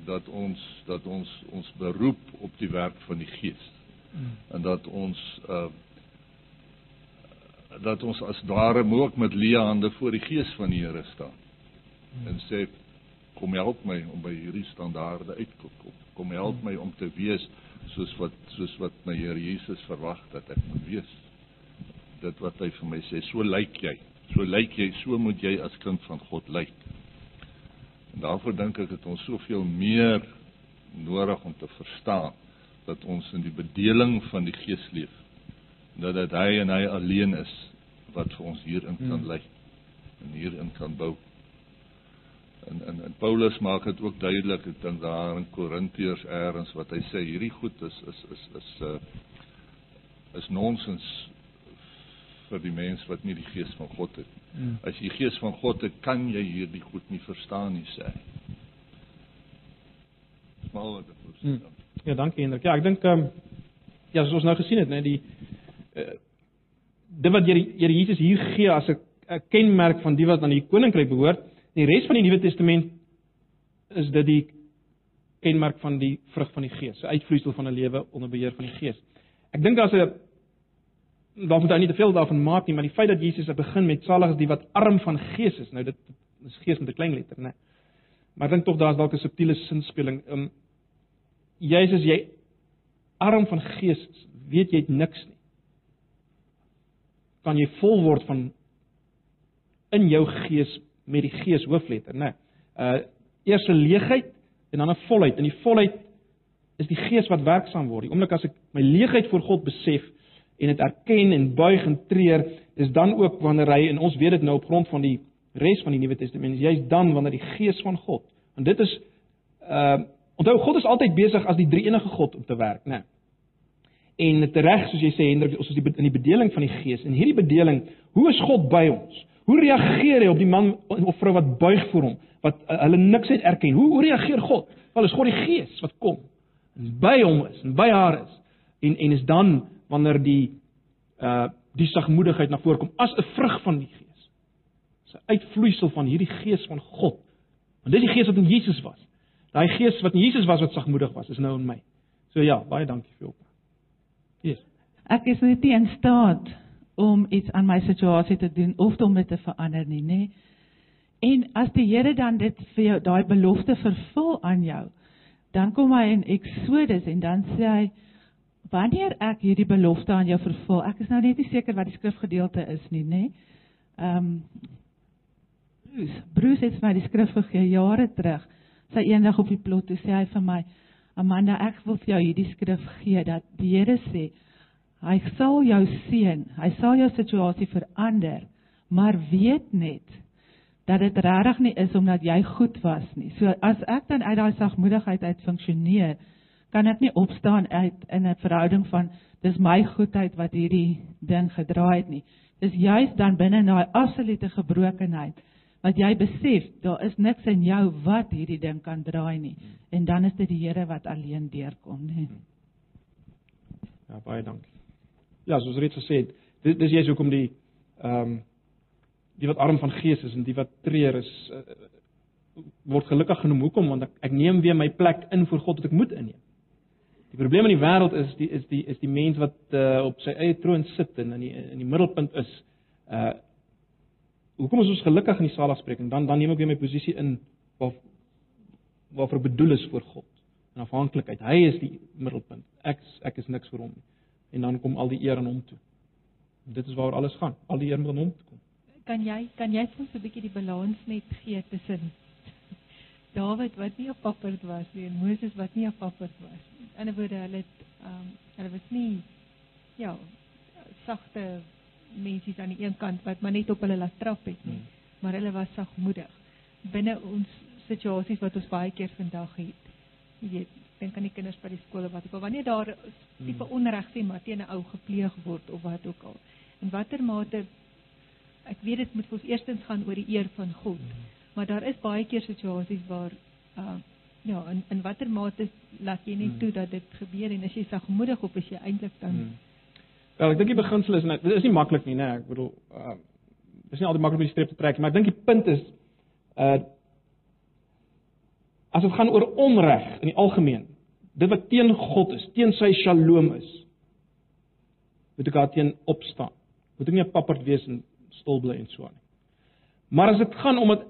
dat ons dat ons ons beroep op die werk van die gees Hmm. en dat ons uh dat ons as ware ook met leë hande voor die gees van die Here staan en sê kom help my om by hierdie standaarde uit te kom. Kom help my om te wees soos wat soos wat my Here Jesus verwag dat ek moet wees. Dit wat hy vir my sê, so lyk jy. So lyk jy, so moet jy as kind van God lyk. En daarvoor dink ek het ons soveel meer nodig om te verstaan dat ons in die bedeling van die Gees leef. Dat dit hy en hy alleen is wat vir ons hierin kan Hmm. lei en hierin kan bou. En en, en Paulus maak dit ook duidelik, ek dink daar in Korintiërs eers wat hy sê hierdie goed is is is is uh is nonsens vir die mens wat nie die gees van God het nie. Hmm. As jy die gees van God het, kan jy hierdie goed nie verstaan nie sê. hy. Smal wat wou sê. Hmm. Ja, dankie Hendrik. Ja, ek dink ehm um, ja, soos ons nou gesien het, né, die uh, dit wat Here Here Jesus hier gee as 'n kenmerk van die wat aan die koninkryk behoort, in die res van die Nuwe Testament is dit die kenmerk van die vrug van die Gees, 'n uitvloeisel van 'n lewe onder beheer van die Gees. Ek dink daar's 'n daar moet jy nie te veel daarvan maak nie, maar die feit dat Jesus het begin met salig is die wat arm van gees is. Nou dit is gees met 'n klein letter, né? Maar ek dink tog daar's dalk 'n subtiele sinspeling. Ehm um, jy as jy arm van gees is, weet jy het niks nie. Kan jy vol word van in jou gees met die gees hoofletter, né? Uh eers 'n leegheid en dan 'n volheid. In die volheid is die gees wat werksaam word. Die oomblik as ek my leegheid voor God besef en dit erken en buig en treur, is dan ook wanneer hy en ons weet dit nou op grond van die res van die Nuwe Testament, is juist dan wanneer die gees van God. En dit is uh onthou God is altyd besig as die drie enige God om te werk, né? En tereg soos jy sê Hendrik, ons is die, in die bedeling van die gees. En hierdie bedeling, hoe is God by ons? Hoe reageer hy op die man of vrou wat buig voor hom, wat uh, hulle niks uit erken? Hoe hoe reageer God? Wel is God die gees wat kom en by hom is en by haar is. En en is dan wanneer die uh die sagmoedigheid na vore kom as 'n vrug van die gees. Dis 'n uitvloeisel van hierdie gees van God. Want dis die gees wat in Jesus was. Daai gees wat in Jesus was wat sagmoedig was, is nou in my. So ja, baie dankie vir jou. Yes. Ek is net nie in staat om iets aan my situasie te doen of om dit te verander nie, nê? En as die Here dan dit vir jou daai belofte vervul aan jou, dan kom hy in Eksodus en dan sê hy wanneer ek hierdie belofte aan jou vervul, ek is nou net nie seker wat die skrifgedeelte is nie, nê? Ehm um, Bruce, Bruce het vir my die skrif gegee jare terug. Sy eendag op die plot toe sê hy vir my, Amanda, ek wil vir jou hierdie skrif gee dat die Here sê hy sal jou seën, hy sal jou situasie verander, maar weet net dat dit regtig nie is omdat jy goed was nie. So as ek dan uit daai sagmoedigheid uit funksioneer, kan ek nie opstaan uit in 'n verhouding van dis my goedheid wat hierdie ding gedraai het nie. Dis juis dan binne daai absolute gebrokenheid wat jy besef daar is niks in jou wat hierdie ding kan draai nie. En dan is dit die Here wat alleen deurkom, nê. Ja, baie dankie. Ja, soos reeds gesê het, dis dis jy's hoekom die ehm um, die wat arm van gees is en die wat treur is uh, word gelukkig genoem. Hoekom? Want ek, ek neem weer my plek in voor God wat ek moet inneem. Die probleem in die wêreld is die is die is die mens wat uh, op sy eie troon sit en in die in die middelpunt is. Uh hoekom is ons gelukkig in die saligspreking? Dan dan neem ek weer my posisie in waar waarvoor bedoel is voor God. In afhanklikheid. Hy is die middelpunt. Ek ek is niks vir hom nie. En dan kom al die eer aan hom toe. Dit is waaroor alles gaan. Al die eer moet aan hom toe kom. Kan jy kan jy vir ons 'n bietjie die balans net gee tussen <laughs> Dawid wat nie 'n papperd was nie en Moses wat nie 'n papperd was nie. In 'n ander woorde, hulle het ehm um, hulle was nie ja, sagte mense aan die een kant wat maar net op hulle laat trap het nie, hmm. maar hulle was sagmoedig binne ons situasies wat ons baie keer vandag het. Jy weet, dink aan die kinders by die skole wat ek al wanneer daar tipe hmm. onreg sê maar teen 'n ou gepleeg word of wat ook al. In watter mate ek weet dit moet ons eerstens gaan oor die eer van God. Hmm. Maar daar is baie keer situasies waar uh ja, in in watter mate laat jy net toe dat dit gebeur en as jy sagmoedig op is jy eintlik dan hmm. Wel, ek dink die beginsel is dit is nie maklik nie, né? Ek bedoel, uh dis nie altyd maklik om die streep te trek nie, maar ek dink die punt is uh as dit gaan oor onreg in die algemeen, dit wat teen God is, teen sy shalom is, moet ek daarteen opstaan. Moet ek nie 'n papperd wees en stil bly en so aan nie. Maar as dit gaan om dat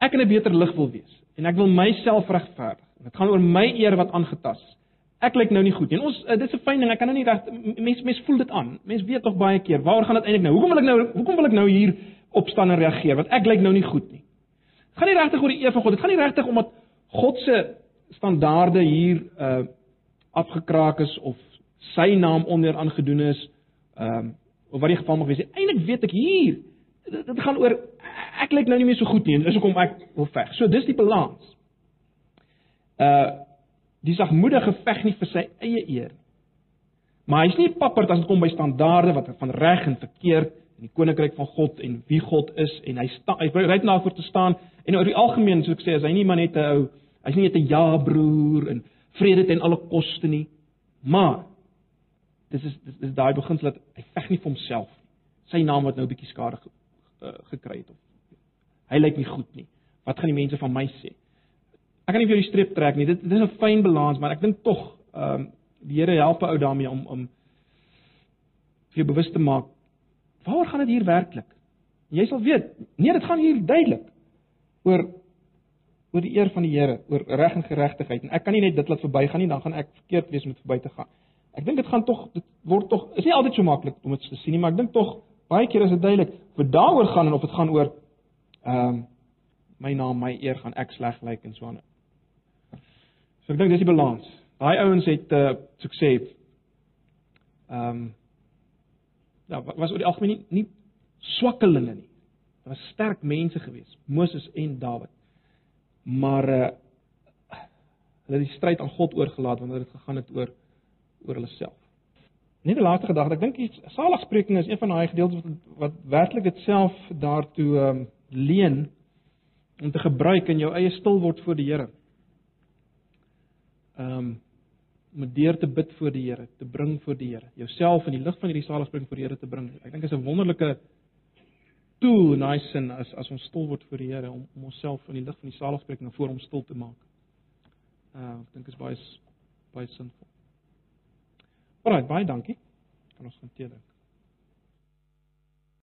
ek in 'n beter lig wil wees en ek wil myself regverdig, dit gaan oor my eer wat aangetast is. Ek lyk nou nie goed nie. En ons uh, dis 'n fyn ding, ek kan nou nie reg mense mense voel dit aan. Mense weet tog baie keer, waaroor gaan dit eintlik nou? Hoekom wil ek nou hoekom wil ek nou hier opstaan en reageer? Want ek lyk nou nie goed nie. Dit gaan nie regtig oor die eer van God. Dit gaan nie regtig omdat God se standaarde hier uh afgekraak is of sy naam onder aangedoen is, ehm um, of wat die geval mag wees. Eintlik weet ek hier dit, dit gaan oor ek lyk nou nie meer so goed nie en dis hoekom ek wil veg. So dis die balans. Uh die sagmoedige veg nie vir sy eie eer. Maar hy's nie papperd as dit kom by standaarde wat van reg en verkeerd in die koninkryk van God en wie God is en hy staan hy ry na voor te staan en oor die algemeen soos ek sê as hy nie maar net 'n ou hy's nie net 'n ja broer en vrede ten alle koste nie maar dis is dis, dis daai beginsel dat hy veg nie vir homself sy naam wat nou 'n bietjie skade ge, uh, gekry het of hy lyk nie goed nie. Wat gaan die mense van my sê? Ek kan nie vir jou die streep trek nie. Dit dis 'n fyn balans maar ek dink tog ehm um, die Here help 'n ou daarmee om om vir jou bewus te maak waaroor gaan dit hier werklik? Jy sal weet, nee, dit gaan hier duidelik oor oor die eer van die Here, oor reg en geregtigheid. En ek kan nie net dit laat verbygaan nie, dan gaan ek verkeerd wees om dit verby te gaan. Ek dink dit gaan tog dit word tog is nie altyd so maklik om dit te sien nie, maar ek dink tog baie keer is dit duidelik of daaroor gaan en of dit gaan oor ehm um, my naam, my eer gaan ek sleg lyk en so aan. So ek dink dis die balans. Daai ouens het uh sukses. Ehm um, ja, was oor die algemeen nie, nie swakkelinge nie. Daar was sterk mense gewees, Moses en Dawid. Maar uh hulle het die stryd aan God oorgelaat wanneer dit gegaan het oor oor hulle self. Net 'n laaste gedagte, ek dink die saligspreking is een van daai gedeeltes wat wat werklik dit self daartoe um, leen om te gebruik in jou eie stil word voor die Here. Ehm um, om deur te bid voor die Here, te bring voor die Here, jouself in die lig van hierdie saligspreking voor die Here te bring. Ek dink dit is 'n wonderlike tool in daai sin as as ons stil word voor die Here om om onsself in die lig van die saligspreking voor hom stil te maak. Uh ek dink is baie baie sinvol. Alraai, baie dankie. Kan ons gaan teedink.